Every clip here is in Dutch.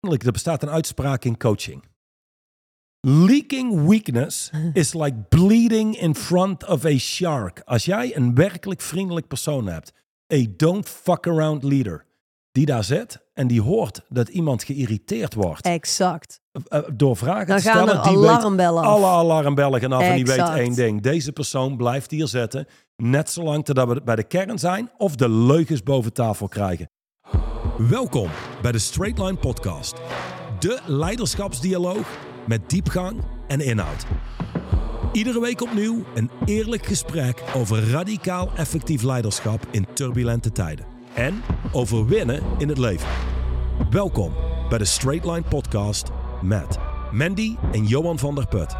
Er bestaat een uitspraak in coaching. Leaking weakness is like bleeding in front of a shark. Als jij een werkelijk vriendelijk persoon hebt, a don't fuck around leader, die daar zit en die hoort dat iemand geïrriteerd wordt Exact. eh, door vragen Dan te gaan stellen, die weet alarmbellen af. alle alarmbellen gaan af en die weet één ding. Deze persoon blijft hier zitten, net zolang totdat we bij de kern zijn of de leugens boven tafel krijgen. Welkom bij de Straight Line Podcast. De leiderschapsdialoog met diepgang en inhoud. Iedere week opnieuw een eerlijk gesprek over radicaal effectief leiderschap in turbulente tijden. En over winnen in het leven. Welkom bij de Straight Line Podcast met Mandy en Johan van der Put.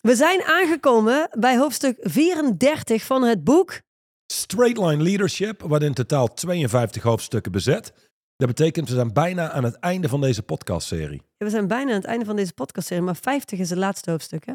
We zijn aangekomen bij hoofdstuk 34 van het boek. Straight Line Leadership, wat in totaal 52 hoofdstukken bezet. Dat betekent, we zijn bijna aan het einde van deze podcastserie. We zijn bijna aan het einde van deze podcastserie, maar 50 is het laatste hoofdstuk, hè?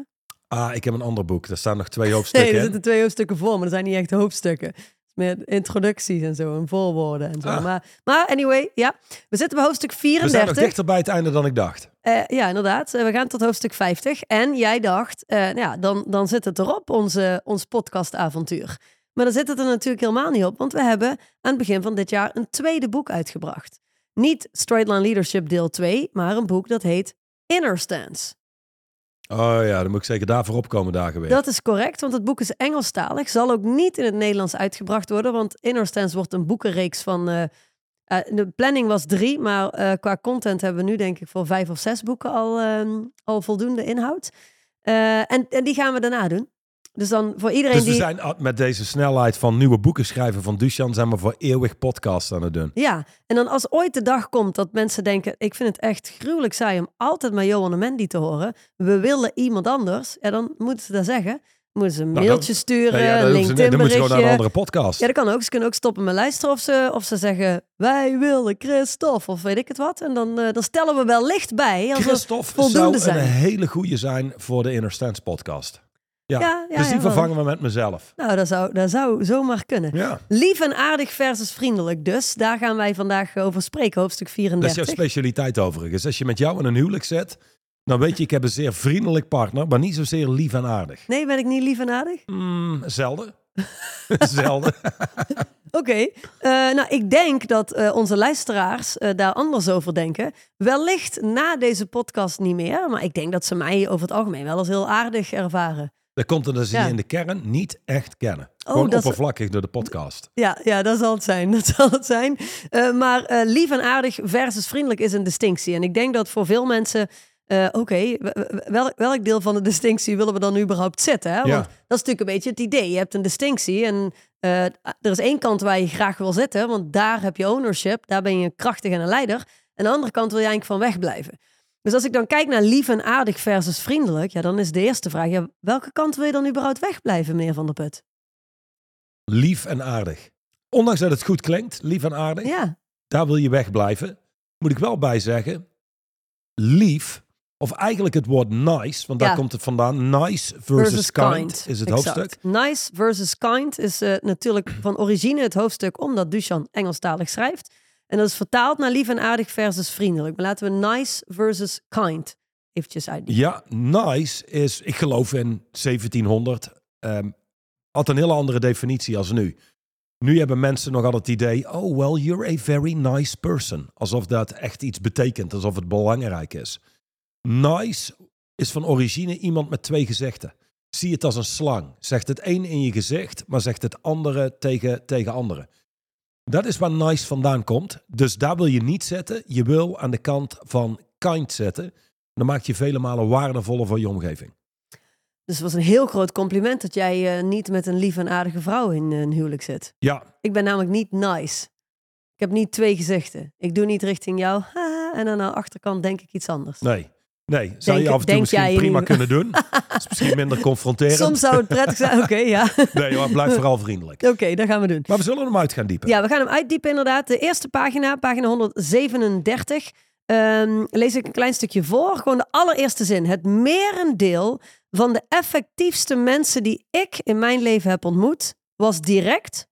Ah, ik heb een ander boek. Daar staan nog twee Nee, hoofdstukken er in. zitten twee hoofdstukken voor, maar dat zijn niet echt hoofdstukken. Meer introducties en zo, en voorwoorden en zo. Ah. Maar, maar anyway, ja. We zitten bij hoofdstuk We zijn nog 34. dichter bij het einde dan ik dacht. Eh, ja, inderdaad. Eh, we gaan tot hoofdstuk 50. En jij dacht, eh, nou ja, dan, dan zit het erop, onze, ons podcastavontuur. Maar dan zit het er natuurlijk helemaal niet op, want we hebben aan het begin van dit jaar een tweede boek uitgebracht. Niet Straight Line Leadership deel 2, maar een boek dat heet Inner Stance. Oh ja, dan moet ik zeker daarvoor opkomen dagen weer. Dat is correct, want het boek is Engelstalig. Zal ook niet in het Nederlands uitgebracht worden, want Inner Stance wordt een boekenreeks van... eh, eh, de planning was drie, maar eh, qua content hebben we nu denk ik voor vijf of zes boeken al, ehm, al voldoende inhoud. En, en die gaan we daarna doen. Dus dan voor iedereen dus we die... zijn met deze snelheid van nieuwe boeken schrijven van Duchan... zijn we voor eeuwig podcast aan het doen. Ja, en dan als ooit de dag komt dat mensen denken... ik vind het echt gruwelijk saai om altijd maar Johan en Mandy te horen. We willen iemand anders. Ja, dan moeten ze dat zeggen. Moeten ze een Nou, mailtje dan- sturen, ja, ze- LinkedIn dan moeten ze gewoon naar een andere podcast. Ja, dat kan ook. Ze kunnen ook stoppen met luisteren of ze, of ze zeggen... wij willen Christophe of weet ik het wat. En dan, eh, dan stellen we wel licht bij. Als Christophe voldoende zou zijn. een hele goede zijn voor de Inner Stance podcast. Ja, Ja, ja, dus die vervangen we met mezelf. Nou, dat zou, dat zou zomaar kunnen. Lief en aardig versus vriendelijk dus. Daar gaan wij vandaag over spreken, hoofdstuk dat is 34. jouw specialiteit overigens. Als je met jou in een huwelijk zit, dan weet je, ik heb een zeer vriendelijk partner, maar niet zozeer lief en aardig. Nee, ben ik niet lief en aardig? Mm, zelden. zelden. Oké, eh, nou ik denk dat eh, onze luisteraars eh, daar anders over denken. Wellicht na deze podcast niet meer, maar ik denk dat ze mij over het algemeen wel als heel aardig ervaren. Dat komt omdat ze Ja. je in de kern niet echt kennen. Oh, Gewoon dat oppervlakkig door de podcast. Ja, ja, dat zal het zijn. Dat zal het zijn. Eh, maar eh, lief en aardig versus vriendelijk is een distinctie. En ik denk dat voor veel mensen. eh, Oké, welk, welk deel van de distinctie willen we dan überhaupt zetten? Hè? Want Ja. dat is natuurlijk een beetje het idee. Je hebt een distinctie en er is één kant waar je graag wil zitten, want daar heb je ownership, daar ben je krachtig en een leider. En de andere kant wil je eigenlijk van wegblijven. Dus als ik dan kijk naar lief en aardig versus vriendelijk, ja, dan is de eerste vraag, ja, welke kant wil je dan überhaupt wegblijven, meneer Van der Put? Lief en aardig. Ondanks dat het goed klinkt, lief en aardig, Ja, daar wil je wegblijven. Moet ik wel bij zeggen, lief, of eigenlijk het woord nice, want daar Ja. komt het vandaan. Nice versus, kind, is het Exact. hoofdstuk. Nice versus kind is eh, natuurlijk van origine het hoofdstuk omdat Duchan Engelstalig schrijft. En dat is vertaald naar lief en aardig versus vriendelijk. Maar laten we nice versus kind eventjes uit. Ja, nice is, ik geloof in 1700, ehm, had een hele andere definitie als nu. Nu hebben mensen nog altijd het idee, oh well, you're a very nice person. Alsof dat echt iets betekent, alsof het belangrijk is. Nice is van origine iemand met twee gezichten. Zie het als een slang. Zegt het een in je gezicht, maar zegt het andere tegen, tegen anderen. Dat is waar nice vandaan komt. Dus daar wil je niet zetten. Je wil aan de kant van kind zetten. Dan maak je vele malen waardevoller voor je omgeving. Dus het was een heel groot compliment dat jij eh, niet met een lief en aardige vrouw in eh, een huwelijk zit. Ja, Ik ben namelijk niet nice. Ik heb niet twee gezichten. Ik doe niet richting jou. haha, en aan de achterkant denk ik iets anders. nee. Nee, zou Denk- je af en toe misschien prima kunnen doen. Dat is misschien minder confronterend. Soms zou het prettig zijn. Oké, ja. Nee, maar blijf vooral vriendelijk. Oké, dat gaan we doen. Maar we zullen hem uit gaan diepen. Ja, we gaan hem uitdiepen inderdaad. De eerste pagina, pagina 137, ehm, lees ik een klein stukje voor. Gewoon de allereerste zin. Het merendeel van de effectiefste mensen die ik in mijn leven heb ontmoet, was direct,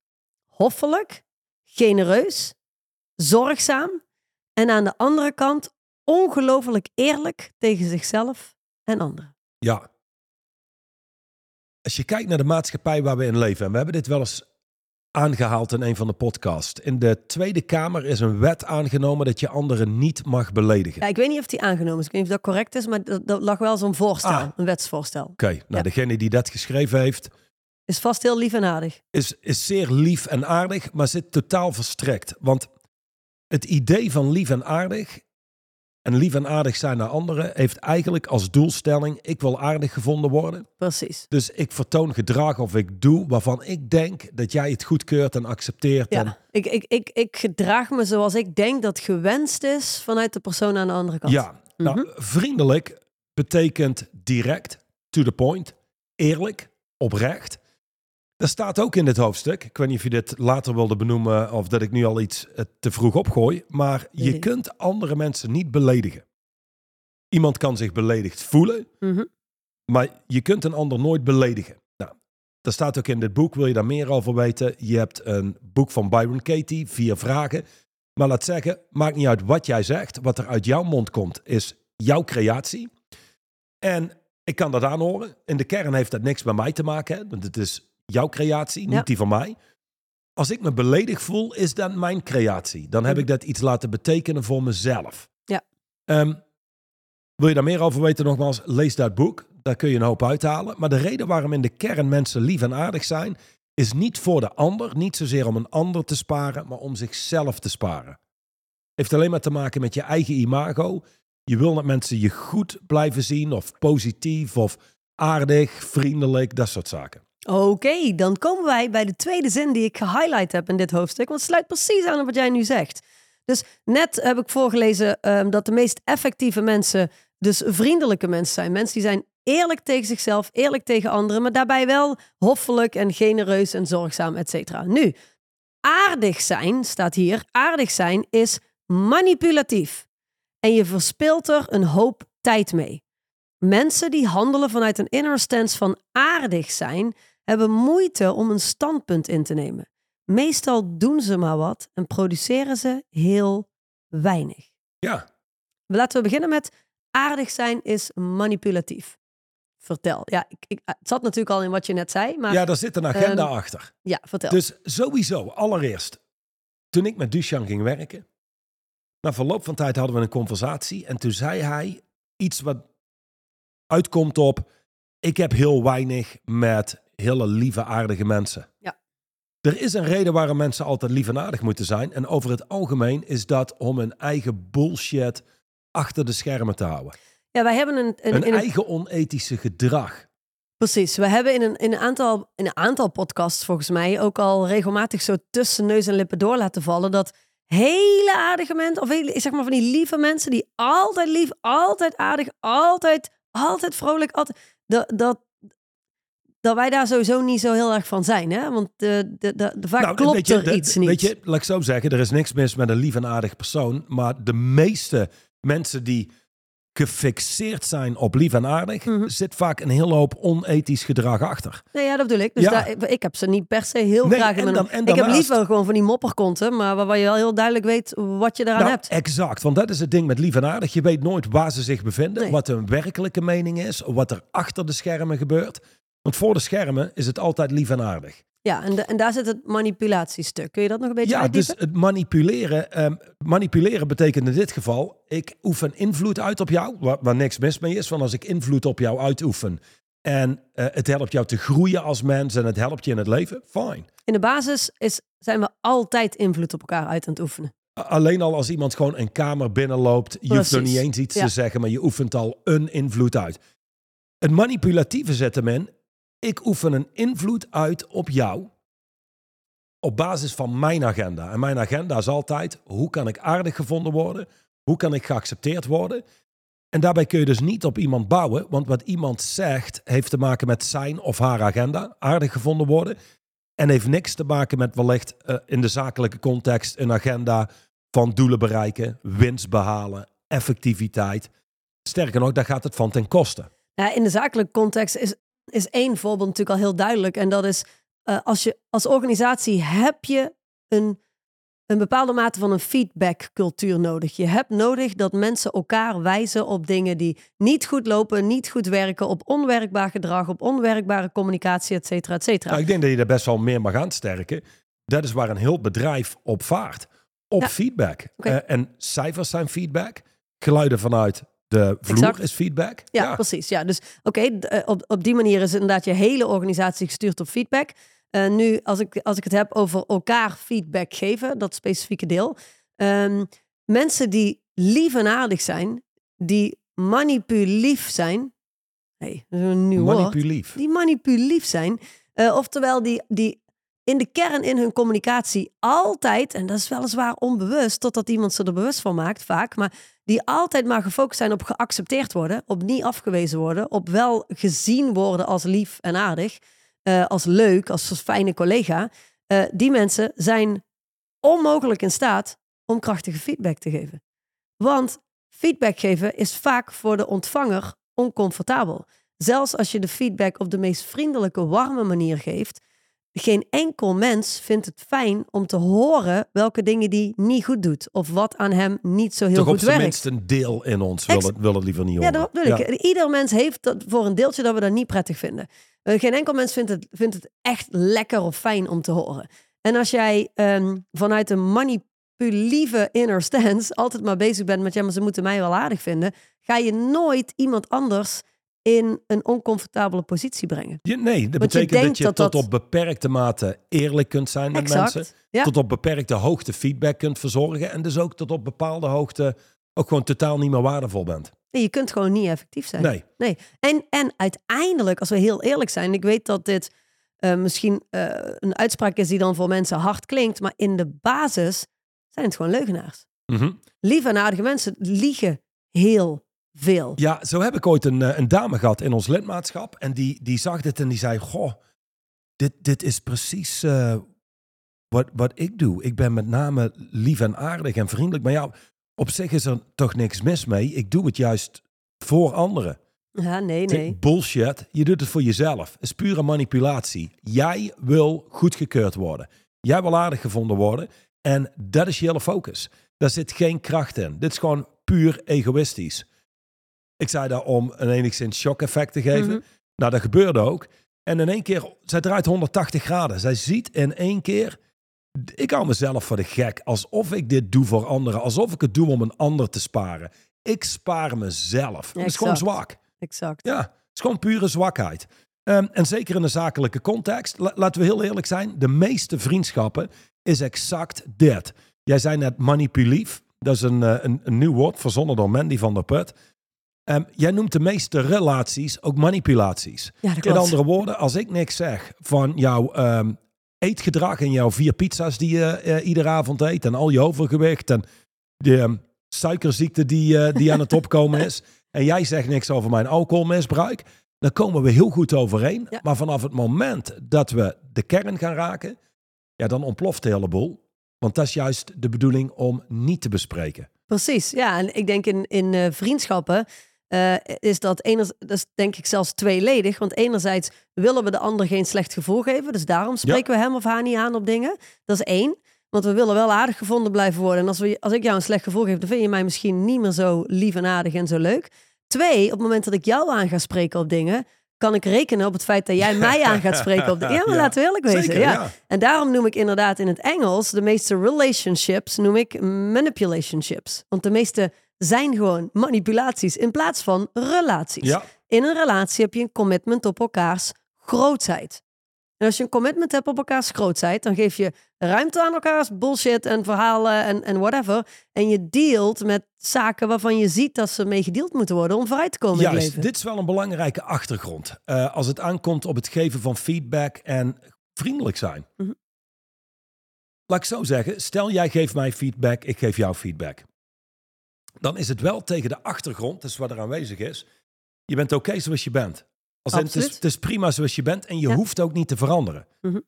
hoffelijk, genereus, zorgzaam en aan de andere kant ongelooflijk eerlijk tegen zichzelf en anderen. Ja. Als je kijkt naar de maatschappij waar we in leven, en we hebben dit wel eens aangehaald in een van de podcasts. In de Tweede Kamer is een wet aangenomen dat je anderen niet mag beledigen. Ja, ik weet niet of die aangenomen is. Ik weet niet of dat correct is, maar dat, dat lag wel zo'n voorstel, Ah. een wetsvoorstel. Oké, nou Ja. degene die dat geschreven heeft, Is vast heel lief en aardig. is, is zeer lief en aardig, maar zit totaal verstrekt. Want het idee van lief en aardig en lief en aardig zijn naar anderen heeft eigenlijk als doelstelling: ik wil aardig gevonden worden. Precies. Dus ik vertoon gedrag of ik doe waarvan ik denk dat jij het goedkeurt en accepteert. En, Ja, ik, ik, ik, ik gedraag me zoals ik denk dat gewenst is vanuit de persoon aan de andere kant. ja. nou, vriendelijk betekent direct, to the point, eerlijk, oprecht. Dat staat ook in dit hoofdstuk. Ik weet niet of je dit later wilde benoemen of dat ik nu al iets eh, te vroeg opgooi. Maar je Nee. kunt andere mensen niet beledigen. Iemand kan zich beledigd voelen, Mhm. maar je kunt een ander nooit beledigen. Nou, dat staat ook in dit boek. Wil je daar meer over weten? Je hebt een boek van Byron Katie, vier vragen. Maar laat zeggen, maakt niet uit wat jij zegt. Wat er uit jouw mond komt, is jouw creatie. En ik kan dat aanhoren. In de kern heeft dat niks met mij te maken. Hè? Want het is jouw creatie, niet Ja. die van mij. Als ik me beledigd voel, is dat mijn creatie. Dan heb Mhm. ik dat iets laten betekenen voor mezelf. Ja. Ehm, wil je daar meer over weten? Nogmaals, lees dat boek. Daar kun je een hoop uithalen. Maar de reden waarom in de kern mensen lief en aardig zijn, is niet voor de ander, niet zozeer om een ander te sparen, maar om zichzelf te sparen. Heeft alleen maar te maken met je eigen imago. Je wil dat mensen je goed blijven zien, of positief, of aardig, vriendelijk, dat soort zaken. Oké, dan komen wij bij de tweede zin die ik gehighlight heb in dit hoofdstuk. Want het sluit precies aan op wat jij nu zegt. Dus net heb ik voorgelezen ehm, dat de meest effectieve mensen dus vriendelijke mensen zijn. Mensen die zijn eerlijk tegen zichzelf, eerlijk tegen anderen, maar daarbij wel hoffelijk en genereus en zorgzaam, et cetera. Nu, aardig zijn, staat hier, aardig zijn is manipulatief. En je verspilt er een hoop tijd mee. Mensen die handelen vanuit een inner stance van aardig zijn, hebben moeite om een standpunt in te nemen. Meestal doen ze maar wat en produceren ze heel weinig. Ja, Laten we beginnen met aardig zijn is manipulatief. Vertel. Ja, ik, ik, het zat natuurlijk al in wat je net zei, maar ja, ja daar zit een agenda Ehm, achter. vertel. Dus sowieso, allereerst, toen ik met Duchan ging werken, na verloop van tijd hadden we een conversatie en toen zei hij iets wat uitkomt op, ik heb heel weinig met hele lieve, aardige mensen. Ja. Er is een reden waarom mensen altijd lief en aardig moeten zijn. En over het algemeen is dat om hun eigen bullshit achter de schermen te houden. ja, wij hebben een, een, Een eigen onethische gedrag. Precies. We hebben in een, in, een aantal, in een aantal podcasts volgens mij ook al regelmatig zo tussen neus en lippen door laten vallen dat hele aardige mensen, of hele, zeg maar van die lieve mensen die altijd lief, altijd aardig, altijd, altijd vrolijk, altijd, dat, dat, dat wij daar sowieso niet zo heel erg van zijn. Hè? Want de, de, de, de- vaak Nou, klopt weet je, er iets niet. Weet je, laat ik zo zeggen, er is niks mis met een lief en aardig persoon. Maar de meeste mensen die gefixeerd zijn op lief en aardig, Mhm. zit vaak een hele hoop onethisch gedrag achter. Nee, ja, dat bedoel ik. Dus Ja. daar, ik heb ze niet per se heel Nee, graag in mijn... dan- ik heb daarnaast- liever gewoon van die mopperkonten, maar waar, waar je wel heel duidelijk weet wat je eraan Nou, hebt. exact, want dat is het ding met lief en aardig. Je weet nooit waar ze zich bevinden, Nee. wat hun werkelijke mening is, wat er achter de schermen gebeurt. Want voor de schermen is het altijd lief en aardig. Ja, en, de- en daar zit het manipulatiestuk. Kun je dat nog een beetje Ja, dus het manipuleren, ehm, manipuleren betekent in dit geval, ik oefen invloed uit op jou, waar, waar niks mis mee is. Want als ik invloed op jou uitoefen en eh, het helpt jou te groeien als mens en het helpt je in het leven, fine. In de basis is, zijn we altijd invloed op elkaar uit aan het oefenen. Alleen al als iemand gewoon een kamer binnenloopt, je hoeft er niet eens iets Ja. te zeggen, maar je oefent al een invloed uit. Het manipulatieve zet hem in, ik oefen een invloed uit op jou op basis van mijn agenda. En mijn agenda is altijd, hoe kan ik aardig gevonden worden? Hoe kan ik geaccepteerd worden? En daarbij kun je dus niet op iemand bouwen, want wat iemand zegt heeft te maken met zijn of haar agenda, aardig gevonden worden. En heeft niks te maken met wellicht eh, in de zakelijke context een agenda van doelen bereiken, winst behalen, effectiviteit. Sterker nog, daar gaat het van ten koste. Ja, in de zakelijke context is, is één voorbeeld natuurlijk al heel duidelijk. En dat is, eh, als je als organisatie heb je een een bepaalde mate van een feedbackcultuur nodig. Je hebt nodig dat mensen elkaar wijzen op dingen die niet goed lopen, niet goed werken, op onwerkbaar gedrag, op onwerkbare communicatie, et cetera, et cetera. Nou, ik denk dat je er best wel meer mag aansterken. Dat is waar een heel bedrijf op vaart. Op Ja. feedback. Eh, en cijfers zijn feedback. Geluiden vanuit de vloer Exact. is feedback. Ja, precies. Ja, dus oké, eh, op, op die manier is inderdaad je hele organisatie gestuurd op feedback. Eh, nu, als ik, als ik het heb over elkaar feedback geven, dat specifieke deel. Ehm, mensen die lief en aardig zijn, die manipulief zijn. hey, dat is een nieuw woord. Manipulief. Die manipulief zijn. Eh, oftewel, die, die in de kern in hun communicatie altijd, en dat is weliswaar onbewust, totdat iemand ze er bewust van maakt, vaak, maar die altijd maar gefocust zijn op geaccepteerd worden, op niet afgewezen worden, op wel gezien worden als lief en aardig, eh, als leuk, als een fijne collega. Eh, die mensen zijn onmogelijk in staat om krachtige feedback te geven. Want feedback geven is vaak voor de ontvanger oncomfortabel. Zelfs als je de feedback op de meest vriendelijke, warme manier geeft, geen enkel mens vindt het fijn om te horen welke dingen die niet goed doet. Of wat aan hem niet zo heel Toch op goed zijn werkt. minst een deel in ons wil Ex- het, wil het liever niet Ja, horen. dat bedoel ik. Ieder mens heeft dat voor een deeltje dat we dat niet prettig vinden. Eh, geen enkel mens vindt het, vindt het echt lekker of fijn om te horen. En als jij ehm, vanuit een manipulieve inner stance altijd maar bezig bent met ja, maar ze moeten mij wel aardig vinden, ga je nooit iemand anders in een oncomfortabele positie brengen. Je- nee, dat Want je betekent dat je dat tot dat- op beperkte mate eerlijk kunt zijn met Exact. mensen. Ja. Tot op beperkte hoogte feedback kunt verzorgen. En dus ook tot op bepaalde hoogte ook gewoon totaal niet meer waardevol bent. Nee, je kunt gewoon niet effectief zijn. Nee. Nee. En, en uiteindelijk, als we heel eerlijk zijn, ik weet dat dit eh, misschien eh, een uitspraak is die dan voor mensen hard klinkt, maar in de basis zijn het gewoon leugenaars. Mhm. Lieve en aardige mensen liegen heel veel. Ja, zo heb ik ooit een, eh, een dame gehad in ons lidmaatschap. En die, die zag dit en die zei: Goh, dit, dit is precies eh, wat, wat ik doe. Ik ben met name lief en aardig en vriendelijk. Maar ja, op zich is er toch niks mis mee. Ik doe het juist voor anderen. Ja, nee, nee. Bullshit. Je doet het voor jezelf. Het is pure manipulatie. Jij wil goedgekeurd worden. Jij wil aardig gevonden worden. En dat is je hele focus. Daar zit geen kracht in. Dit is gewoon puur egoïstisch. Ik zei dat om een enigszins shock-effect te geven. Mhm. Nou, dat gebeurde ook. En in één keer, zij draait 180 graden. Zij ziet in één keer, ik hou mezelf voor de gek. Alsof ik dit doe voor anderen. Alsof ik het doe om een ander te sparen. Ik spaar mezelf. Dat is gewoon zwak. Exact. Ja, het is gewoon pure zwakheid. Ehm, en zeker in een zakelijke context, la- laten we heel eerlijk zijn, de meeste vriendschappen is exact dit. Jij zei net manipulief. Dat is een, eh, een, een nieuw woord verzonnen door Mandy van der Put. Ehm, jij noemt de meeste relaties ook manipulaties. Ja, In andere woorden, als ik niks zeg van jouw ehm, eetgedrag en jouw vier pizza's die je eh, iedere avond eet en al je overgewicht en de ehm, suikerziekte die, eh, die aan het opkomen is en jij zegt niks over mijn alcoholmisbruik, dan komen we heel goed overeen. Ja. Maar vanaf het moment dat we de kern gaan raken, ja, dan ontploft de hele boel. Want dat is juist de bedoeling om niet te bespreken. Precies, ja. En ik denk in, in eh, vriendschappen eh, is dat, eners, dat is denk ik zelfs tweeledig. Want enerzijds willen we de ander geen slecht gevoel geven. Dus daarom spreken we hem of haar niet aan op dingen. Dat is één. Want we willen wel aardig gevonden blijven worden. En als, we, als ik jou een slecht gevoel geef, dan vind je mij misschien niet meer zo lief en aardig en zo leuk. Twee, op het moment dat ik jou aan ga spreken op dingen, kan ik rekenen op het feit dat jij mij aan gaat spreken op dingen. Ja, maar Ja. laten we eerlijk wezen. Zeker, ja. ja. En daarom noem ik inderdaad in het Engels de meeste relationships noem ik manipulationships. Want de meeste zijn gewoon manipulaties in plaats van relaties. Ja, In een relatie heb je een commitment op elkaars grootheid. En als je een commitment hebt op elkaars grootheid, dan geef je ruimte aan elkaars bullshit en verhalen en, en whatever. En je dealt met zaken waarvan je ziet dat ze mee gedeeld moeten worden om vooruit te komen in het leven. dit is wel een belangrijke achtergrond. Eh, als het aankomt op het geven van feedback en vriendelijk zijn. Mhm. Laat ik zo zeggen, stel jij geeft mij feedback, ik geef jou feedback. Dan is het wel tegen de achtergrond, is wat er aanwezig is. Je bent oké zoals je bent. Als het, is, het is prima zoals je bent en je Ja. hoeft ook niet te veranderen. Mhm.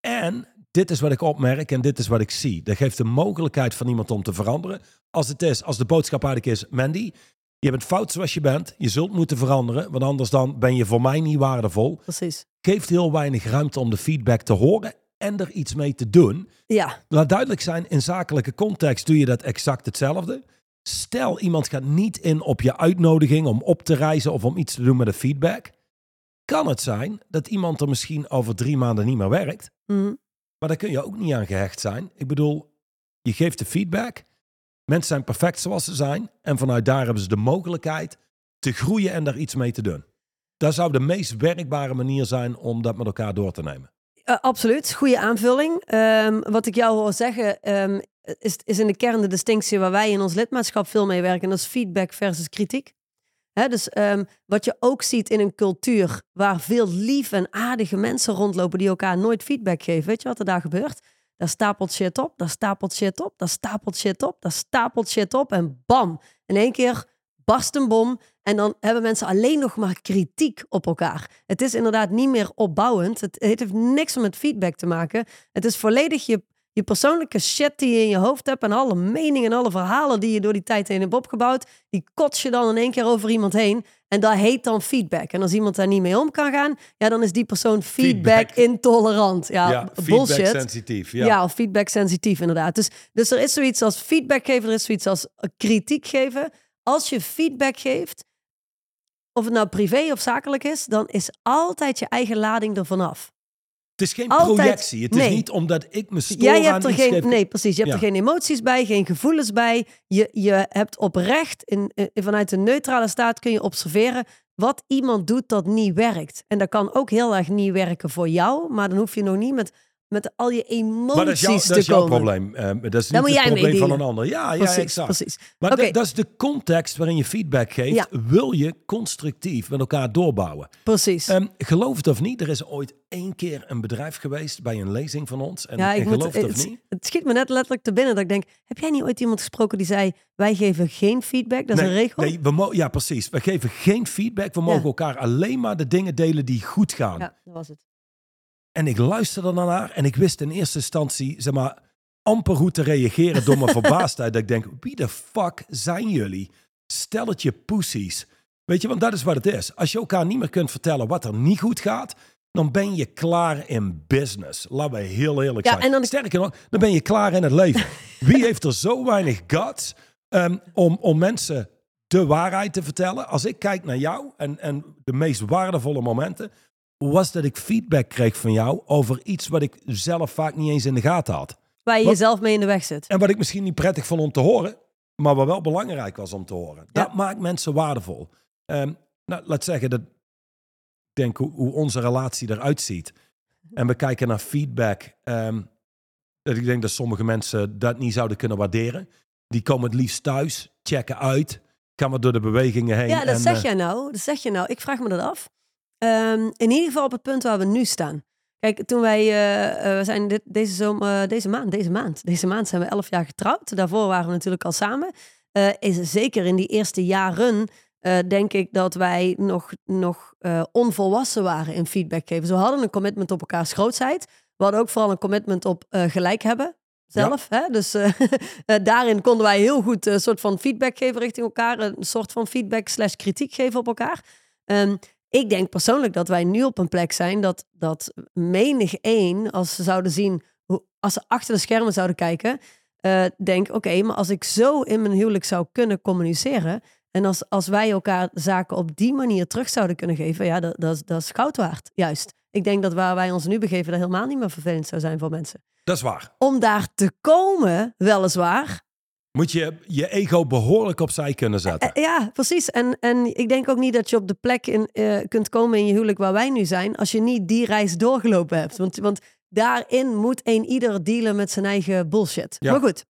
En dit is wat ik opmerk en dit is wat ik zie. Dat geeft de mogelijkheid van iemand om te veranderen. Als het is, als de boodschap eigenlijk is, Mandy, je bent fout zoals je bent. Je zult moeten veranderen, want anders dan ben je voor mij niet waardevol. Precies. Geeft heel weinig ruimte om de feedback te horen en er iets mee te doen. Ja, Laat duidelijk zijn, in zakelijke context doe je dat exact hetzelfde. Stel, iemand gaat niet in op je uitnodiging om op te reizen of om iets te doen met een feedback. Kan het zijn dat iemand er misschien over drie maanden niet meer werkt. Mhm. Maar daar kun je ook niet aan gehecht zijn. Ik bedoel, je geeft de feedback. Mensen zijn perfect zoals ze zijn. En vanuit daar hebben ze de mogelijkheid te groeien en daar iets mee te doen. Dat zou de meest werkbare manier zijn om dat met elkaar door te nemen. Eh, absoluut, goede aanvulling. Ehm, wat ik jou hoor zeggen ehm, is, is in de kern de distinctie waar wij in ons lidmaatschap veel mee werken. En dat is feedback versus kritiek. Dus ehm, wat je ook ziet in een cultuur waar veel lief en aardige mensen rondlopen die elkaar nooit feedback geven. Weet je wat er daar gebeurt? Daar stapelt shit op, daar stapelt shit op, daar stapelt shit op, daar stapelt shit op en bam, in één keer barst een bom en dan hebben mensen alleen nog maar kritiek op elkaar. Het is inderdaad niet meer opbouwend. Het, het heeft niks met feedback te maken. Het is volledig je, je persoonlijke shit die je in je hoofd hebt en alle meningen en alle verhalen die je door die tijd heen hebt opgebouwd, die kots je dan in één keer over iemand heen. En dat heet dan feedback. En als iemand daar niet mee om kan gaan, ja, dan is die persoon feedback, Feedback. intolerant. Ja, bullshit. feedback sensitief. Ja. Ja. of feedback sensitief inderdaad. Dus, dus er is zoiets als feedback geven, er is zoiets als kritiek geven. Als je feedback geeft, of het nou privé of zakelijk is, dan is altijd je eigen lading ervan af. Het is geen Altijd- projectie. Het is nee. niet omdat ik me stoor Jij aan hebt er geen, geef- nee, precies. Je hebt Ja. er geen emoties bij, geen gevoelens bij. Je, je hebt oprecht, in, in- vanuit een neutrale staat kun je observeren wat iemand doet dat niet werkt. En dat kan ook heel erg niet werken voor jou, maar dan hoef je nog niet met, met al je emoties Maar dat is, te dat is jouw komen. probleem. Eh, dat is niet het probleem van een ander. Ja, ja Precies, exact. precies. Maar dat- is de context waarin je feedback geeft. Ja. Wil je constructief met elkaar doorbouwen? Precies. Ehm, geloof het of niet, er is ooit één keer een bedrijf geweest bij een lezing van ons. En, ja, en ik moet, geloof het of niet? het schiet me net letterlijk te binnen dat ik denk, heb jij niet ooit iemand gesproken die zei, wij geven geen feedback? Dat is nee, een regel? Nee, we ja, precies. We geven geen feedback. We mogen elkaar alleen maar de dingen delen die goed gaan. Ja, dat was het. En ik luisterde daarnaar en ik wist in eerste instantie, zeg maar, amper hoe te reageren door mijn verbaasdheid. Dat ik denk, wie de fuck zijn jullie? Stelletje poesies. Weet je, want dat is wat het is. Als je elkaar niet meer kunt vertellen wat er niet goed gaat, dan ben je klaar in business. Laten we heel eerlijk Ja, zijn. en dan- Sterker nog, dan ben je klaar in het leven. Wie heeft er zo weinig guts ehm, om, om mensen de waarheid te vertellen? Als ik kijk naar jou en, en de meest waardevolle momenten, was dat ik feedback kreeg van jou over iets wat ik zelf vaak niet eens in de gaten had. Waar je Wat- jezelf mee in de weg zit. En wat ik misschien niet prettig vond om te horen, maar wat wel belangrijk was om te horen. Ja. Dat maakt mensen waardevol. Ehm, nou, laat zeggen dat ik denk hoe, hoe onze relatie eruit ziet. En we kijken naar feedback. ehm, dat ik denk dat sommige mensen dat niet zouden kunnen waarderen. Die komen het liefst thuis, checken uit, gaan we door de bewegingen heen. Ja, dat en, zeg eh, jij nou. Dat zeg je nou. Ik vraag me dat af. Ehm, in ieder geval op het punt waar we nu staan. Kijk, toen wij, eh, eh, we zijn dit, deze, zomer, eh, deze maand, deze maand, deze maand zijn we elf jaar getrouwd. Daarvoor waren we natuurlijk al samen. Is zeker in die eerste jaren, denk ik dat wij nog, nog onvolwassen waren in feedback geven. Dus we hadden een commitment op elkaars grootheid. We hadden ook vooral een commitment op gelijk hebben zelf. Hè? Dus daarin konden wij heel goed een soort van feedback geven richting elkaar. Een soort van feedback slash kritiek geven op elkaar. Ehm, ik denk persoonlijk dat wij nu op een plek zijn dat, dat menig één, als ze zouden zien, als ze achter de schermen zouden kijken, eh denk, oké, maar als ik zo in mijn huwelijk zou kunnen communiceren en als, als wij elkaar zaken op die manier terug zouden kunnen geven, ja, dat, dat, is- dat is goud waard, juist. Ik denk dat waar wij ons nu begeven, dat helemaal niet meer vervelend zou zijn voor mensen. Dat is waar. Om daar te komen, weliswaar, Moet je je ego behoorlijk opzij kunnen zetten. Eh, Ja, precies. En, en ik denk ook niet dat je op de plek in, eh, kunt komen in je huwelijk waar wij nu zijn, als je niet die reis doorgelopen hebt. Want, want daarin moet een ieder dealen met zijn eigen bullshit. Ja. Maar goed,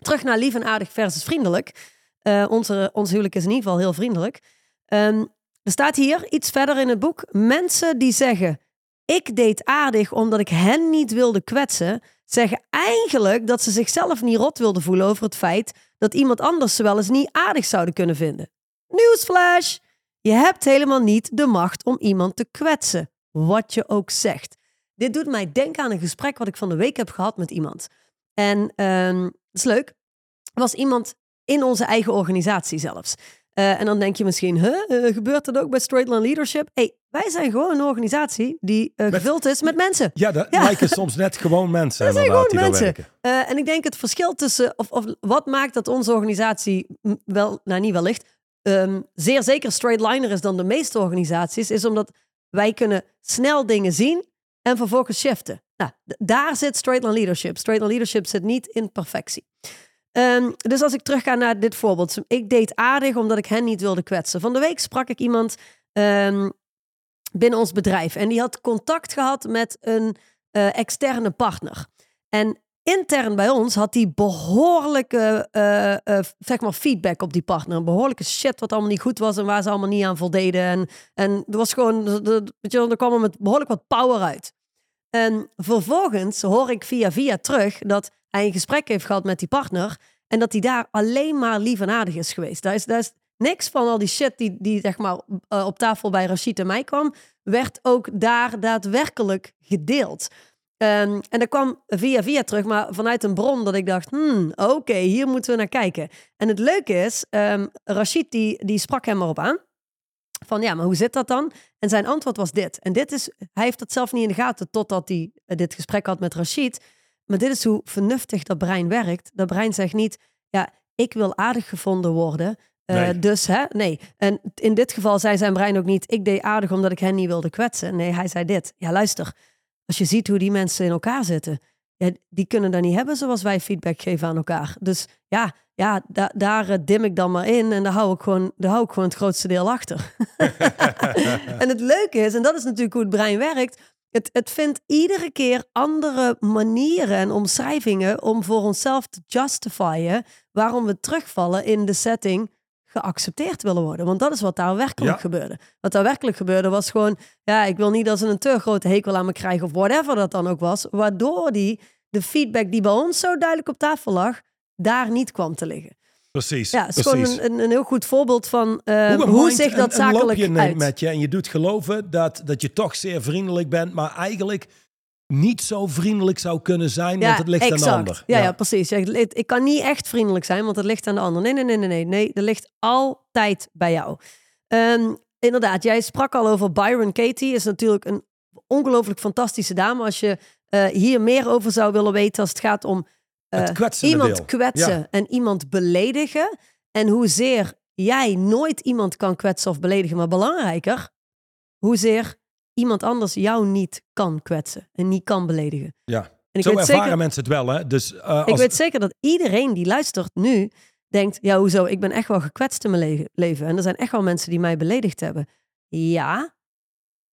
terug naar lief en aardig versus vriendelijk. Eh, onze, ons huwelijk is in ieder geval heel vriendelijk. Ehm, er staat hier iets verder in het boek. Mensen die zeggen, ik deed aardig omdat ik hen niet wilde kwetsen, zeggen eigenlijk dat ze zichzelf niet rot wilden voelen over het feit dat iemand anders ze wel eens niet aardig zouden kunnen vinden. Newsflash! Je hebt helemaal niet de macht om iemand te kwetsen, wat je ook zegt. Dit doet mij denken aan een gesprek wat ik van de week heb gehad met iemand. En ehm dat is leuk. Was iemand in onze eigen organisatie zelfs. Eh, en dan denk je misschien, huh, eh, gebeurt dat ook bij Straight Line Leadership? Hey, wij zijn gewoon een organisatie die uh, gevuld is met mensen. Ja, dat lijken soms net gewoon mensen. Dat zijn gewoon mensen. Uh, en ik denk het verschil tussen, of, of wat maakt dat onze organisatie wel, nou niet wellicht, um, zeer zeker straight liner is dan de meeste organisaties, is omdat wij kunnen snel dingen zien en vervolgens shiften. Nou, daar zit straight line leadership. Straight line leadership zit niet in perfectie. Um, dus als ik terugga naar dit voorbeeld. Ik deed aardig omdat ik hen niet wilde kwetsen. Van de week sprak ik iemand um, binnen ons bedrijf. En die had contact gehad met een uh, externe partner. En intern bij ons had die behoorlijke uh, zeg maar feedback op die partner. Behoorlijke shit wat allemaal niet goed was en waar ze allemaal niet aan voldeden. En, en er was gewoon, weet je, er kwam er met behoorlijk wat power uit. En vervolgens hoor ik via via terug dat hij een gesprek heeft gehad met die partner. En dat hij daar alleen maar lief en aardig is geweest. Daar is, daar is niks van al die shit die, die zeg maar uh, op tafel bij Rashid en mij kwam, werd ook daar daadwerkelijk gedeeld. Um, en dat kwam via via terug, maar vanuit een bron dat ik dacht, hmm, oké, hier moeten we naar kijken. En het leuke is, um, Rashid die, die sprak hem erop aan. Van ja, maar hoe zit dat dan? En zijn antwoord was dit. En dit is, hij heeft dat zelf niet in de gaten totdat hij uh, dit gesprek had met Rashid. Maar dit is hoe vernuftig dat brein werkt. Dat brein zegt niet, ja, ik wil aardig gevonden worden. Uh, Dus hè, nee. En in dit geval zei zijn brein ook niet, ik deed aardig omdat ik hen niet wilde kwetsen. Nee, hij zei dit. Ja, luister, als je ziet hoe die mensen in elkaar zitten, ja, die kunnen dat niet hebben zoals wij feedback geven aan elkaar. Dus ja, ja da daar uh, dim ik dan maar in en daar hou ik gewoon, daar hou ik gewoon het grootste deel achter. en het leuke is, en dat is natuurlijk hoe het brein werkt, het, het vindt iedere keer andere manieren en omschrijvingen om voor onszelf te justifyen waarom we terugvallen in de setting geaccepteerd willen worden. Want dat is wat daar werkelijk gebeurde. Wat daar werkelijk gebeurde was gewoon, ja, ik wil niet dat ze een te grote hekel aan me krijgen of whatever dat dan ook was. Waardoor die de feedback die bij ons zo duidelijk op tafel lag, daar niet kwam te liggen. Precies. Ja, het is gewoon een, een, heel goed voorbeeld van uh, hoe, hoe zich dat zakelijk je uit. met je en je doet geloven dat, dat je toch zeer vriendelijk bent, maar eigenlijk niet zo vriendelijk zou kunnen zijn, want het ligt exact. aan de ander. Ja, ja. ja precies. Ik kan niet echt vriendelijk zijn, want het ligt aan de ander. Nee, nee, nee, nee, nee. nee dat ligt altijd bij jou. Um, inderdaad, jij sprak al over Byron Katie. Is natuurlijk een ongelooflijk fantastische dame. Als je uh, hier meer over zou willen weten als het gaat om uh, iemand deel. kwetsen ja. en iemand beledigen. En hoezeer jij nooit iemand kan kwetsen of beledigen, maar belangrijker, hoezeer iemand anders jou niet kan kwetsen en niet kan beledigen. Ja, en ik zo weet ervaren zeker, mensen het wel. Hè? Dus, uh, als... Ik weet zeker dat iedereen die luistert nu denkt, ja hoezo, ik ben echt wel gekwetst in mijn le leven. En er zijn echt wel mensen die mij beledigd hebben. Ja,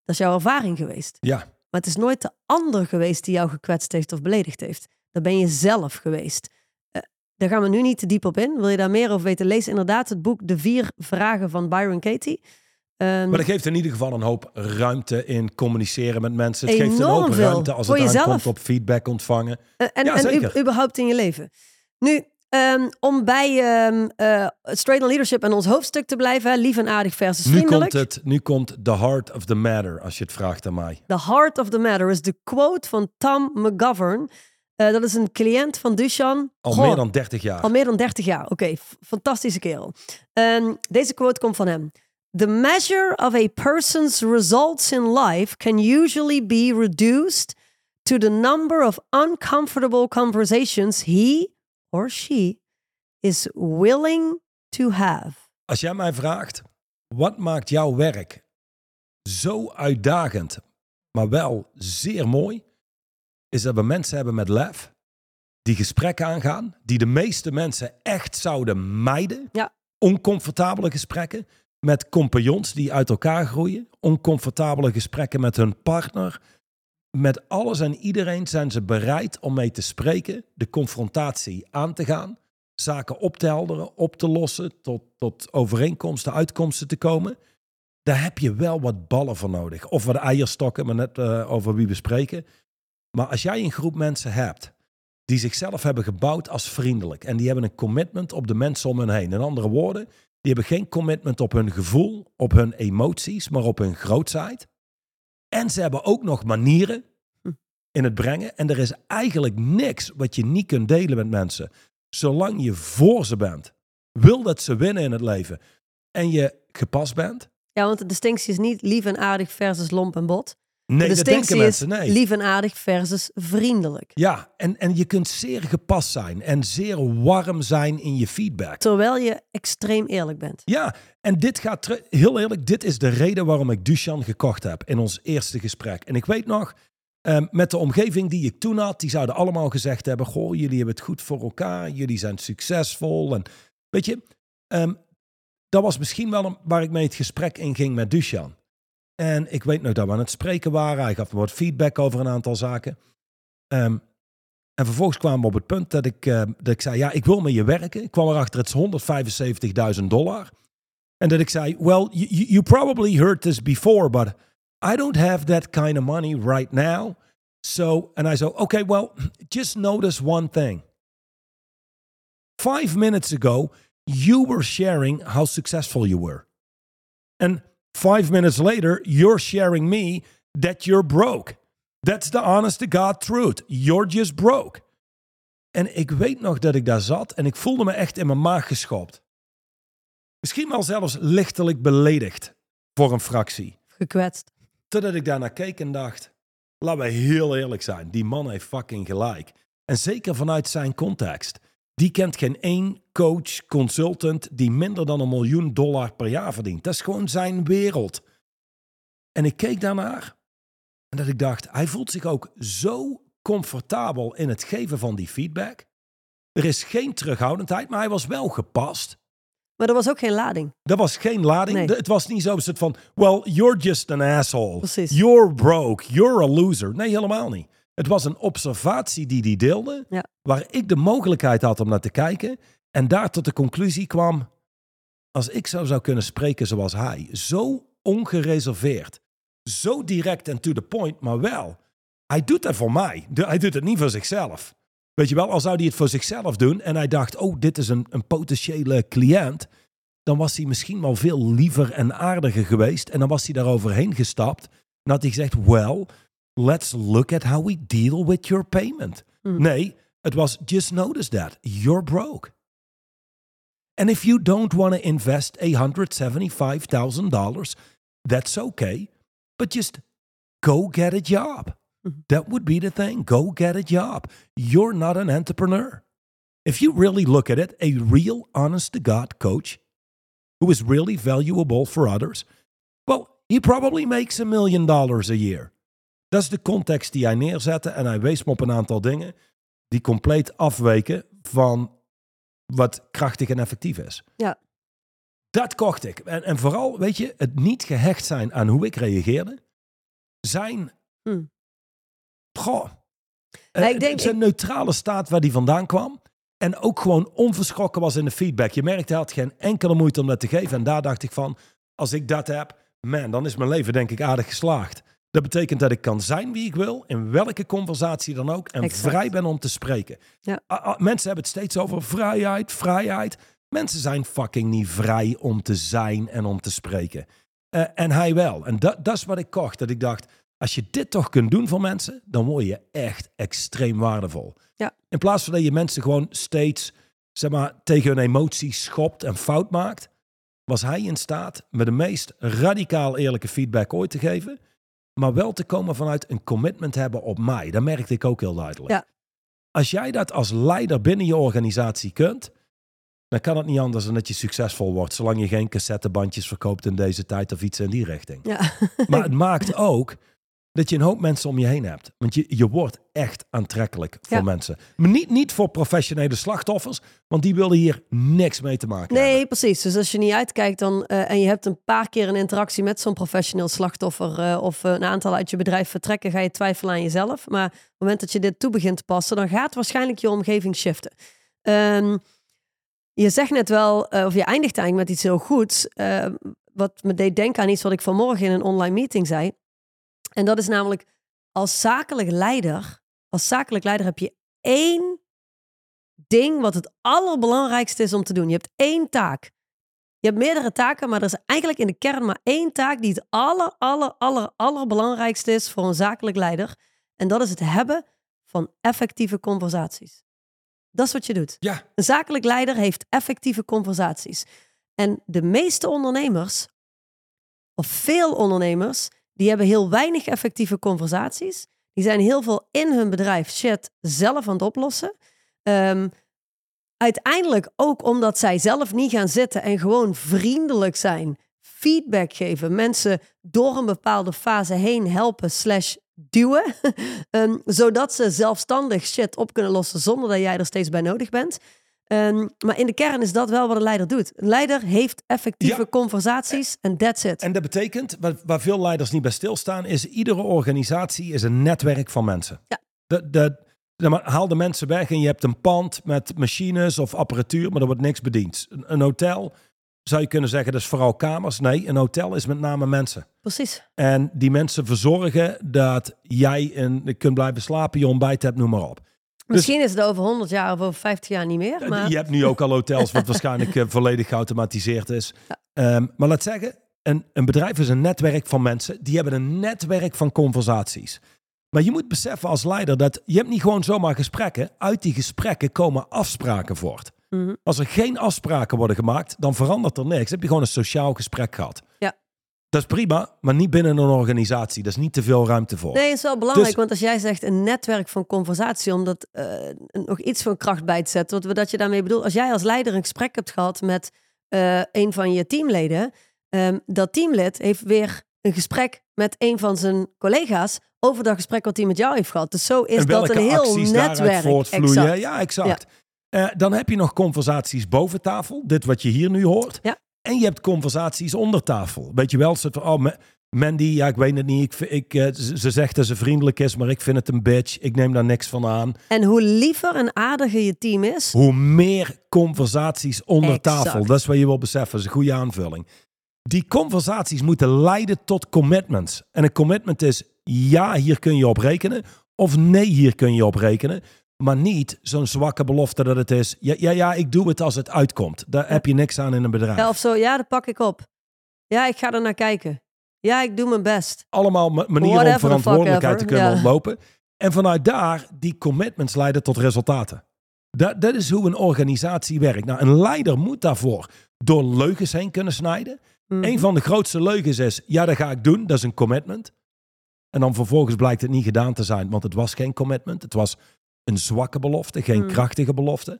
dat is jouw ervaring geweest. Ja. Maar het is nooit de ander geweest die jou gekwetst heeft of beledigd heeft. Dat ben je zelf geweest. Uh, daar gaan we nu niet te diep op in. Wil je daar meer over weten? Lees inderdaad het boek De Vier Vragen van Byron Katie. Um, maar dat geeft in ieder geval een hoop ruimte in communiceren met mensen. Het geeft een hoop ruimte als het aankomt op feedback ontvangen. Uh, en ja, en überhaupt in je leven. Nu, um, om bij um, uh, Straight on Leadership en ons hoofdstuk te blijven, hè, lief en aardig versus nu vriendelijk. Komt het, nu komt the heart of the matter, als je het vraagt aan mij. The heart of the matter is de quote van Tom McGovern. Uh, dat is een cliënt van Dushan. Al Goh, meer dan 30 jaar. Al meer dan 30 jaar, oké. Okay, fantastische kerel. Um, deze quote komt van hem. The measure of a person's results in life can usually be reduced to the number of uncomfortable conversations he or she is willing to have. Als jij mij vraagt, wat maakt jouw werk zo uitdagend, maar wel zeer mooi, is dat we mensen hebben met lef, die gesprekken aangaan, die de meeste mensen echt zouden mijden. Ja. Oncomfortabele gesprekken met compagnons die uit elkaar groeien, oncomfortabele gesprekken met hun partner. Met alles en iedereen zijn ze bereid om mee te spreken, de confrontatie aan te gaan, zaken op te helderen, op te lossen, tot, tot overeenkomsten, uitkomsten te komen. Daar heb je wel wat ballen voor nodig. Of wat eierstokken, maar net uh, over wie we spreken. Maar als jij een groep mensen hebt die zichzelf hebben gebouwd als vriendelijk en die hebben een commitment op de mensen om hen heen. In andere woorden, die hebben geen commitment op hun gevoel, op hun emoties, maar op hun grootheid. En ze hebben ook nog manieren in het brengen. En er is eigenlijk niks wat je niet kunt delen met mensen. Zolang je voor ze bent, wil dat ze winnen in het leven en je gepast bent, Ja, want de distinctie is niet lief en aardig versus lomp en bot. Nee, de dat distinctie mensen. is Nee. lief en aardig versus vriendelijk. Ja, en, en je kunt zeer gepast zijn en zeer warm zijn in je feedback. Terwijl je extreem eerlijk bent. Ja, en dit gaat. Heel eerlijk, dit is de reden waarom ik Dushan gekocht heb in ons eerste gesprek. En ik weet nog, ehm, met de omgeving die ik toen had, die zouden allemaal gezegd hebben: Goh, jullie hebben het goed voor elkaar, jullie zijn succesvol. En weet je, ehm, dat was misschien wel een, waar ik mee het gesprek in ging met Dushan. En ik weet nog dat we aan het spreken waren. Hij gaf me wat feedback over een aantal zaken. Ehm, en vervolgens kwamen we op het punt dat ik, eh, dat ik zei, ja, ik wil met je werken. Ik kwam erachter, het is 175.000 dollar. En dat ik zei, well, you, you you probably heard this before, but I don't have that kind of money right now. So, and I said, okay, well, just notice one thing. Five minutes ago, you were sharing how successful you were. And five minutes later, you're sharing me that you're broke. That's the honest to God truth. You're just broke. En ik weet nog dat ik daar zat en ik voelde me echt in mijn maag geschopt. Misschien wel zelfs lichtelijk beledigd voor een fractie. Gekwetst. Totdat ik daarnaar keek en dacht, laten we heel eerlijk zijn, die man heeft fucking gelijk. En zeker vanuit zijn context. Die kent geen één coach, consultant die minder dan een miljoen dollar per jaar verdient. Dat is gewoon zijn wereld. En ik keek daarnaar en dat ik dacht, hij voelt zich ook zo comfortabel in het geven van die feedback. Er is geen terughoudendheid, maar hij was wel gepast. Maar er was ook geen lading. Dat was geen lading. Nee. Het was niet zo soort van, well, you're just an asshole. Precies. You're broke. You're a loser. Nee, helemaal niet. Het was een observatie die die deelde, Ja. waar ik de mogelijkheid had om naar te kijken. En daar tot de conclusie kwam, als ik zo zou kunnen spreken zoals hij, zo ongereserveerd, zo direct en to the point, maar wel, hij doet het voor mij. Hij doet het niet voor zichzelf. Weet je wel, al zou hij het voor zichzelf doen en hij dacht, oh, dit is een, een potentiële cliënt, dan was hij misschien wel veel liever en aardiger geweest. En dan was hij daar overheen gestapt en had hij gezegd, well, let's look at how we deal with your payment. Hmm. Nee, het was, just notice that, you're broke. And if you don't want to invest $175,000, that's okay. But just go get a job. Mhm. That would be the thing. Go get a job. You're not an entrepreneur. If you really look at it, a real honest to God coach who is really valuable for others, well, he probably makes a million dollars a year. Dat is de context die hij neerzette en hij wees me op een aantal dingen die compleet afweken van wat krachtig en effectief is. Ja. Dat kocht ik. En, en vooral, weet je, het niet gehecht zijn aan hoe ik reageerde. Zijn, Hmm. goh, eh, ik denk- zijn neutrale staat waar die vandaan kwam. En ook gewoon onverschrokken was in de feedback. Je merkte, hij had geen enkele moeite om dat te geven. En daar dacht ik van, als ik dat heb, man, dan is mijn leven denk ik aardig geslaagd. Dat betekent dat ik kan zijn wie ik wil, in welke conversatie dan ook. En Exact. vrij ben om te spreken. Ja. Mensen hebben het steeds over vrijheid, vrijheid. Mensen zijn fucking niet vrij om te zijn en om te spreken. Eh, en hij wel. En dat, dat is wat ik kocht. Dat ik dacht, als je dit toch kunt doen voor mensen, dan word je echt extreem waardevol. Ja. In plaats van dat je mensen gewoon steeds zeg maar, tegen hun emoties schopt en fout maakt, was hij in staat met de meest radicaal eerlijke feedback ooit te geven, maar wel te komen vanuit een commitment hebben op mij. Dat merkte ik ook heel duidelijk. Ja. Als jij dat als leider binnen je organisatie kunt, dan kan het niet anders dan dat je succesvol wordt, zolang je geen cassettebandjes verkoopt in deze tijd of iets in die richting. Ja. Maar het maakt ook dat je een hoop mensen om je heen hebt. Want je, je wordt echt aantrekkelijk voor Ja. mensen. Maar niet, niet voor professionele slachtoffers, want die willen hier niks mee te maken hebben. Nee, precies. Dus als je niet uitkijkt dan, eh, en je hebt een paar keer een interactie met zo'n professioneel slachtoffer eh, of eh, een aantal uit je bedrijf vertrekken, ga je twijfelen aan jezelf. Maar op het moment dat je dit toe begint te passen, dan gaat waarschijnlijk je omgeving shiften. Ehm, je zegt net wel, of je eindigt eigenlijk met iets heel goeds, wat me deed denken aan iets wat ik vanmorgen in een online meeting zei. En dat is namelijk, als zakelijk leider, als zakelijk leider heb je één ding wat het allerbelangrijkste is om te doen. Je hebt één taak. Je hebt meerdere taken, maar er is eigenlijk in de kern maar één taak die het aller, aller, aller, allerbelangrijkste is voor een zakelijk leider. En dat is het hebben van effectieve conversaties. Dat is wat je doet. Ja, Een zakelijk leider heeft effectieve conversaties. En de meeste ondernemers, of veel ondernemers, die hebben heel weinig effectieve conversaties. Die zijn heel veel in hun bedrijf shit zelf aan het oplossen. Ehm, uiteindelijk ook omdat zij zelf niet gaan zitten en gewoon vriendelijk zijn, feedback geven, mensen door een bepaalde fase heen helpen slash duwen, Ehm, zodat ze zelfstandig shit op kunnen lossen zonder dat jij er steeds bij nodig bent. Ehm, maar in de kern is dat wel wat een leider doet. Een leider heeft effectieve Ja. conversaties en that's it. En dat betekent, waar, veel leiders niet bij stilstaan, is iedere organisatie is een netwerk van mensen. Ja. De, de, de- maar haal de mensen weg en je hebt een pand met machines of apparatuur, maar er wordt niks bediend. Een, een hotel, zou je kunnen zeggen, dat is vooral kamers. Nee, een hotel is met name mensen. Precies. En die mensen verzorgen dat jij een, kunt blijven slapen, je ontbijt hebt, noem maar op. Misschien is het over 100 jaar of over 50 jaar niet meer. Maar Je hebt nu ook al hotels wat waarschijnlijk eh, volledig geautomatiseerd is. Ehm, maar laat zeggen, een, een bedrijf is een netwerk van mensen. Die hebben een netwerk van conversaties. Maar je moet beseffen als leider dat je hebt niet gewoon zomaar gesprekken. Uit die gesprekken komen afspraken voort. Mhm. Als er geen afspraken worden gemaakt, dan verandert er niks. Dan heb je gewoon een sociaal gesprek gehad. Ja. Dat is prima, maar niet binnen een organisatie. Daar is niet te veel ruimte voor. Nee, het is wel belangrijk, Dus- want als jij zegt een netwerk van conversatie, om dat eh, nog iets van kracht bij te zetten, wat dat je daarmee bedoelt, als jij als leider een gesprek hebt gehad met eh, een van je teamleden, ehm, dat teamlid heeft weer een gesprek met een van zijn collega's over dat gesprek wat hij met jou heeft gehad. Dus zo is dat een heel netwerk. voortvloeien. Exact. Ja, exact. Eh, dan heb je nog conversaties boven tafel. Dit wat je hier nu hoort. Ja. En je hebt conversaties onder tafel. Weet je wel, soort van, oh, Ma- Mandy, ja, ik weet het niet. Ik, ik, eh, ze ze zegt dat ze vriendelijk is, maar ik vind het een bitch. Ik neem daar niks van aan. En hoe liever en aardiger je team is, Hoe meer conversaties onder Exact. tafel. Dat is wat je wil beseffen. Dat is een goede aanvulling. Die conversaties moeten leiden tot commitments. En een commitment is ja, hier kun je op rekenen. Of nee, hier kun je op rekenen. Maar niet zo'n zwakke belofte dat het is. Ja, ja, ja, ik doe het als het uitkomt. Daar heb je niks aan in een bedrijf. ja, of zo, ja, dat pak ik op. Ja, ik ga er naar kijken. Ja, ik doe mijn best. Allemaal ma- manieren Whatever om verantwoordelijkheid te kunnen ja. ontlopen. En vanuit daar, die commitments leiden tot resultaten. Dat, dat is hoe een organisatie werkt. Nou, een leider moet daarvoor door leugens heen kunnen snijden. Mhm. Een van de grootste leugens is, ja, dat ga ik doen. Dat is een commitment. En dan vervolgens blijkt het niet gedaan te zijn, want het was geen commitment. Het was een zwakke belofte, geen Hmm. krachtige belofte.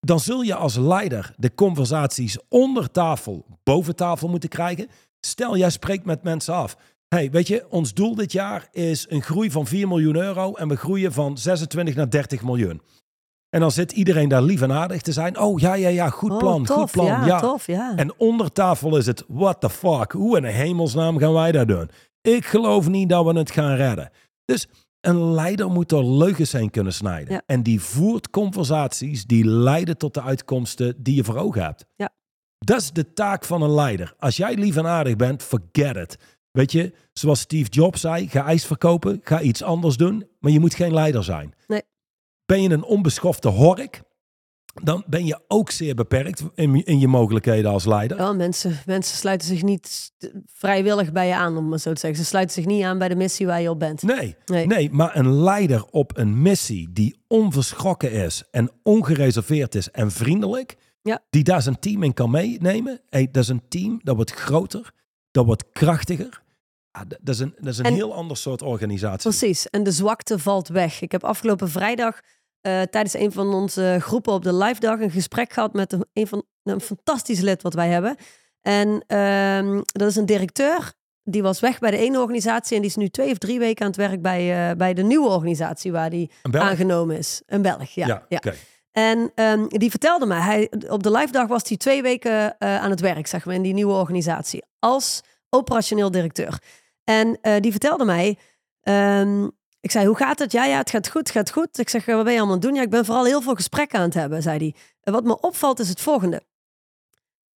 Dan zul je als leider de conversaties onder tafel, boven tafel moeten krijgen. Stel, jij spreekt met mensen af. hey, weet je, ons doel dit jaar is een groei van 4 miljoen euro en we groeien van 26 naar 30 miljoen. En dan zit iedereen daar lief en aardig te zijn. Oh ja, ja, ja, goed Oh, plan, tof, goed plan. Ja, ja. tof, ja. En onder tafel is het, what the fuck, hoe in de hemelsnaam gaan wij dat doen? Ik geloof niet dat we het gaan redden. Dus een leider moet er leugens heen kunnen snijden. Ja. En die voert conversaties die leiden tot de uitkomsten die je voor ogen hebt. Ja. Dat is de taak van een leider. Als jij lief en aardig bent, forget it. Weet je, zoals Steve Jobs zei, ga ijs verkopen, ga iets anders doen, maar je moet geen leider zijn. Nee. Ben je een onbeschofte hork, dan ben je ook zeer beperkt in, in je mogelijkheden als leider. Ja, mensen, mensen sluiten zich niet vrijwillig bij je aan, om het zo te zeggen. Ze sluiten zich niet aan bij de missie waar je op bent. Nee, Nee. nee, maar een leider op een missie die onverschrokken is en ongereserveerd is en vriendelijk, Ja. die daar zijn team in kan meenemen. Hey, dat is een team dat wordt groter, dat wordt krachtiger. Ah, d- dat is een, dat is een En- heel ander soort organisatie. Precies, en de zwakte valt weg. Ik heb afgelopen vrijdag eh, tijdens een van onze groepen op de live dag een gesprek gehad met een, een van een fantastisch lid wat wij hebben. En ehm, dat is een directeur. Die was weg bij de ene organisatie en die is nu twee of drie weken aan het werk bij, eh, bij de nieuwe organisatie waar die aangenomen is. Een Belg, ja. ja. En ehm, die vertelde mij, hij, op de live dag was hij twee weken eh, aan het werk, zeg maar, in die nieuwe organisatie. Als operationeel directeur. En die vertelde mij, ehm, ik zei, hoe gaat het? Ja, ja, het gaat goed, het gaat goed. Ik zeg, wat ben je allemaal doen? Ja, ik ben vooral heel veel gesprekken aan het hebben, zei hij. En wat me opvalt is het volgende.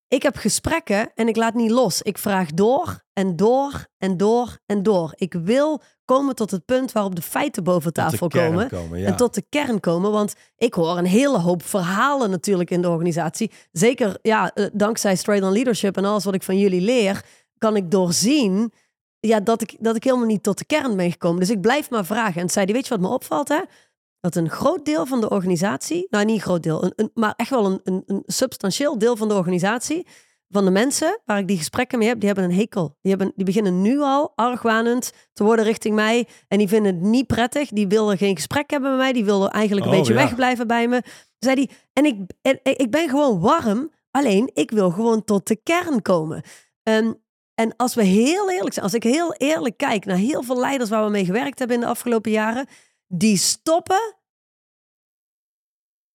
Ik heb gesprekken en ik laat niet los. Ik vraag door en door en door en door. Ik wil komen tot het punt waarop de feiten boven tafel komen. komen, ja. En tot de kern komen. Want ik hoor een hele hoop verhalen natuurlijk in de organisatie. Zeker ja, eh, dankzij Straight on Leadership en alles wat ik van jullie leer, kan ik doorzien ja, dat, ik, dat ik helemaal niet tot de kern ben gekomen. Dus ik blijf maar vragen. En zei die, weet je wat me opvalt? Hè? Dat een groot deel van de organisatie, nou niet een groot deel, een, een, maar echt wel een, een, een substantieel deel van de organisatie, van de mensen waar ik die gesprekken mee heb, die hebben een hekel. Die, hebben, die beginnen nu al argwanend te worden richting mij. En die vinden het niet prettig. Die willen geen gesprek hebben met mij. Die willen eigenlijk een Oh, beetje ja. wegblijven bij me. Zei die, en ik, en, ik ben gewoon warm. Alleen, ik wil gewoon tot de kern komen. Ehm, en als we heel eerlijk zijn, als ik heel eerlijk kijk naar heel veel leiders waar we mee gewerkt hebben in de afgelopen jaren, die stoppen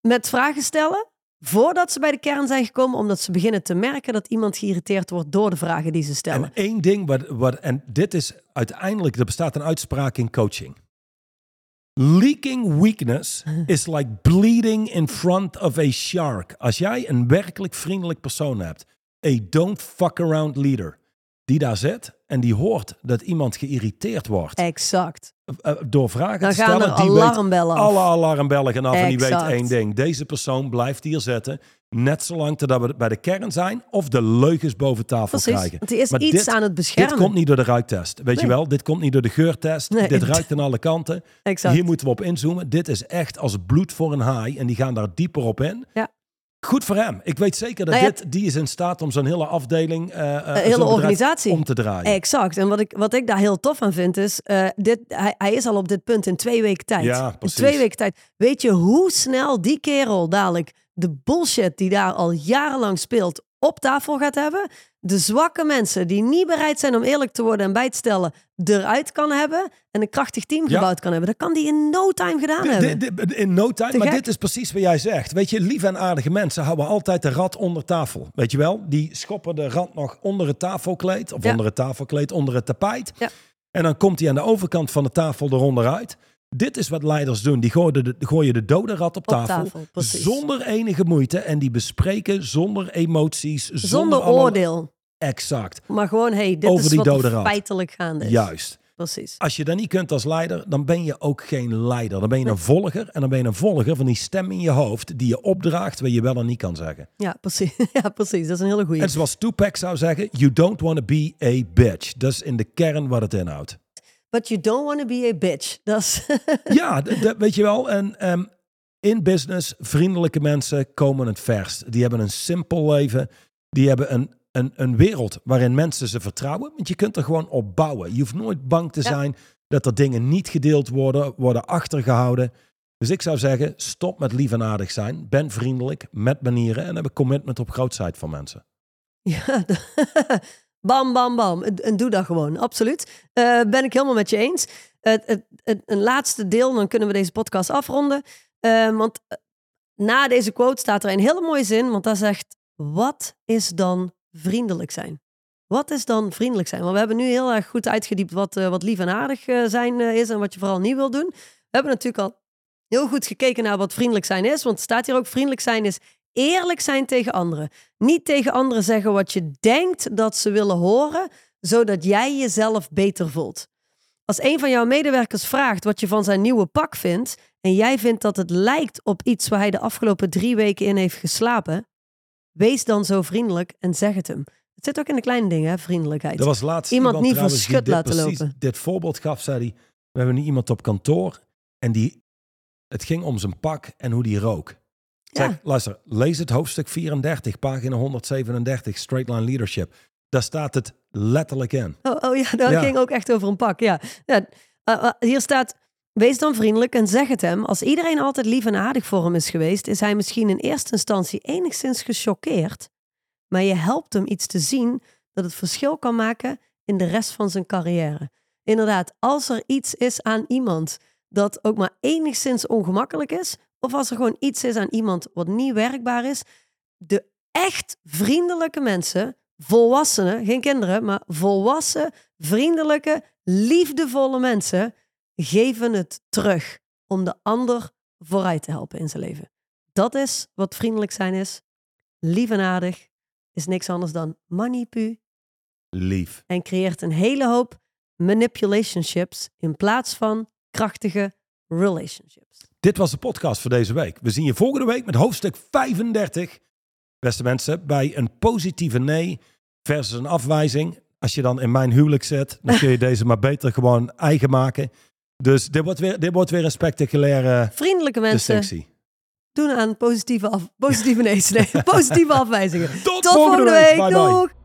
met vragen stellen voordat ze bij de kern zijn gekomen, omdat ze beginnen te merken dat iemand geïrriteerd wordt door de vragen die ze stellen. En één ding, wat, wat, en dit is uiteindelijk, er bestaat een uitspraak in coaching. Leaking weakness is like bleeding in front of a shark. Als jij een werkelijk vriendelijk persoon hebt, a don't fuck around leader, die daar zit en die hoort dat iemand geïrriteerd wordt Exact. eh, door vragen Dan te gaan stellen, er die weet alarmbellen af. alle alarmbellen gaan af en die weet één ding. Deze persoon blijft hier zitten, net zolang totdat we bij de kern zijn of de leugens boven tafel Precies. krijgen. Want die is Maar iets dit- aan het Dit beschermen. komt niet door de ruiktest. Weet je wel, dit komt niet door de geurtest. Nee. Dit ruikt aan alle kanten. exact. Hier moeten we op inzoomen. Dit is echt als bloed voor een haai. En die gaan daar dieper op in. Ja. Goed voor hem. Ik weet zeker dat Nou ja, dit, die is in staat om zo'n hele afdeling, eh, eh, hele organisatie. om te draaien. Exact. En wat ik, wat ik daar heel tof aan vind is, eh, dit, hij, hij is al op dit punt in twee weken tijd. Ja, in precies. twee weken tijd. Weet je hoe snel die kerel dadelijk de bullshit die daar al jarenlang speelt op tafel gaat hebben? De zwakke mensen die niet bereid zijn om eerlijk te worden en bij te stellen, eruit kan hebben en een krachtig team Ja. gebouwd kan hebben. Dat kan die in no time gedaan hebben. in no time. Te Maar gek. dit is precies wat jij zegt. Weet je, lieve en aardige mensen houden altijd de rat onder tafel. Weet je wel? Die schoppen de rat nog onder het tafelkleed. Of Ja. onder het tafelkleed, onder het tapijt. Ja. En dan komt hij aan de overkant van de tafel eronder uit. Dit is wat leiders doen. Die gooien de, gooien de dode rat op, Op tafel. zonder enige moeite. En die bespreken zonder emoties. Zonder, Zonder allemaal- oordeel. Exact. Maar gewoon, hey, dit Over is wat feitelijk gaande is. Juist. Precies. Als je dat niet kunt als leider, dan ben je ook geen leider. Dan ben je een volger. En dan ben je een volger van die stem in je hoofd die je opdraagt wat je wel en niet kan zeggen. Ja, precies. Ja, precies. Dat is een hele goeie. En zoals Tupac zou zeggen, you don't want to be a bitch. Dat is in de kern wat het inhoudt. But you don't want to be a bitch. Dat is... Ja, d- d- weet je wel. En ehm, in business, vriendelijke mensen komen het verst. Die hebben een simpel leven. Die hebben een, een, een wereld waarin mensen ze vertrouwen. Want je kunt er gewoon op bouwen. Je hoeft nooit bang te Ja. zijn dat er dingen niet gedeeld worden, worden achtergehouden. Dus ik zou zeggen, stop met lief en aardig zijn. Ben vriendelijk, met manieren en heb een commitment op grootheid van mensen. Ja, bam, bam, bam. En, doe dat gewoon, absoluut. Eh, ben ik helemaal met je eens. Een laatste deel, dan kunnen we deze podcast afronden. Eh, want eh, na deze quote staat er een hele mooie zin, want daar zegt, wat is dan vriendelijk zijn? Wat is dan vriendelijk zijn? Want we hebben nu heel erg goed uitgediept wat, wat lief en aardig zijn is en wat je vooral niet wil doen. We hebben natuurlijk al heel goed gekeken naar wat vriendelijk zijn is, want staat hier ook vriendelijk zijn is eerlijk zijn tegen anderen. Niet tegen anderen zeggen wat je denkt dat ze willen horen, zodat jij jezelf beter voelt. Als een van jouw medewerkers vraagt wat je van zijn nieuwe pak vindt en jij vindt dat het lijkt op iets waar hij de afgelopen drie weken in heeft geslapen, wees dan zo vriendelijk en zeg het hem. Het zit ook in de kleine dingen, hè, vriendelijkheid. Er was laatst Iemand niet trouwens voor schut laten precies lopen. Dit voorbeeld gaf, zei hij. We hebben nu iemand op kantoor en die, het ging om zijn pak en hoe die rook. Ja. Zeg, luister, lees het hoofdstuk 34, pagina 137, Straight Line Leadership. Daar staat het letterlijk in. Oh, oh ja, dat Ja. ging ook echt over een pak. Ja. ja. Uh, uh, hier staat: Wees dan vriendelijk en zeg het hem. Als iedereen altijd lief en aardig voor hem is geweest, is hij misschien in eerste instantie enigszins gechoqueerd. Maar je helpt hem iets te zien dat het verschil kan maken in de rest van zijn carrière. Inderdaad, als er iets is aan iemand dat ook maar enigszins ongemakkelijk is, of als er gewoon iets is aan iemand wat niet werkbaar is, de echt vriendelijke mensen, volwassenen, geen kinderen, maar volwassen, vriendelijke, liefdevolle mensen geven het terug om de ander vooruit te helpen in zijn leven. Dat is wat vriendelijk zijn is. Lief en aardig is niks anders dan manipu Lief. en creëert een hele hoop manipulationships in plaats van krachtige relationships. Dit was de podcast voor deze week. We zien je volgende week met hoofdstuk 35. Beste mensen, bij een positieve nee versus een afwijzing. Als je dan in mijn huwelijk zit, dan kun je deze maar beter gewoon eigen maken. Dus dit wordt weer, dit wordt weer een spectaculaire Vriendelijke mensen, distinctie. doen aan positieve, af, positieve, nee, nee, positieve afwijzingen. Tot volgende week. Bye, bye. Doeg!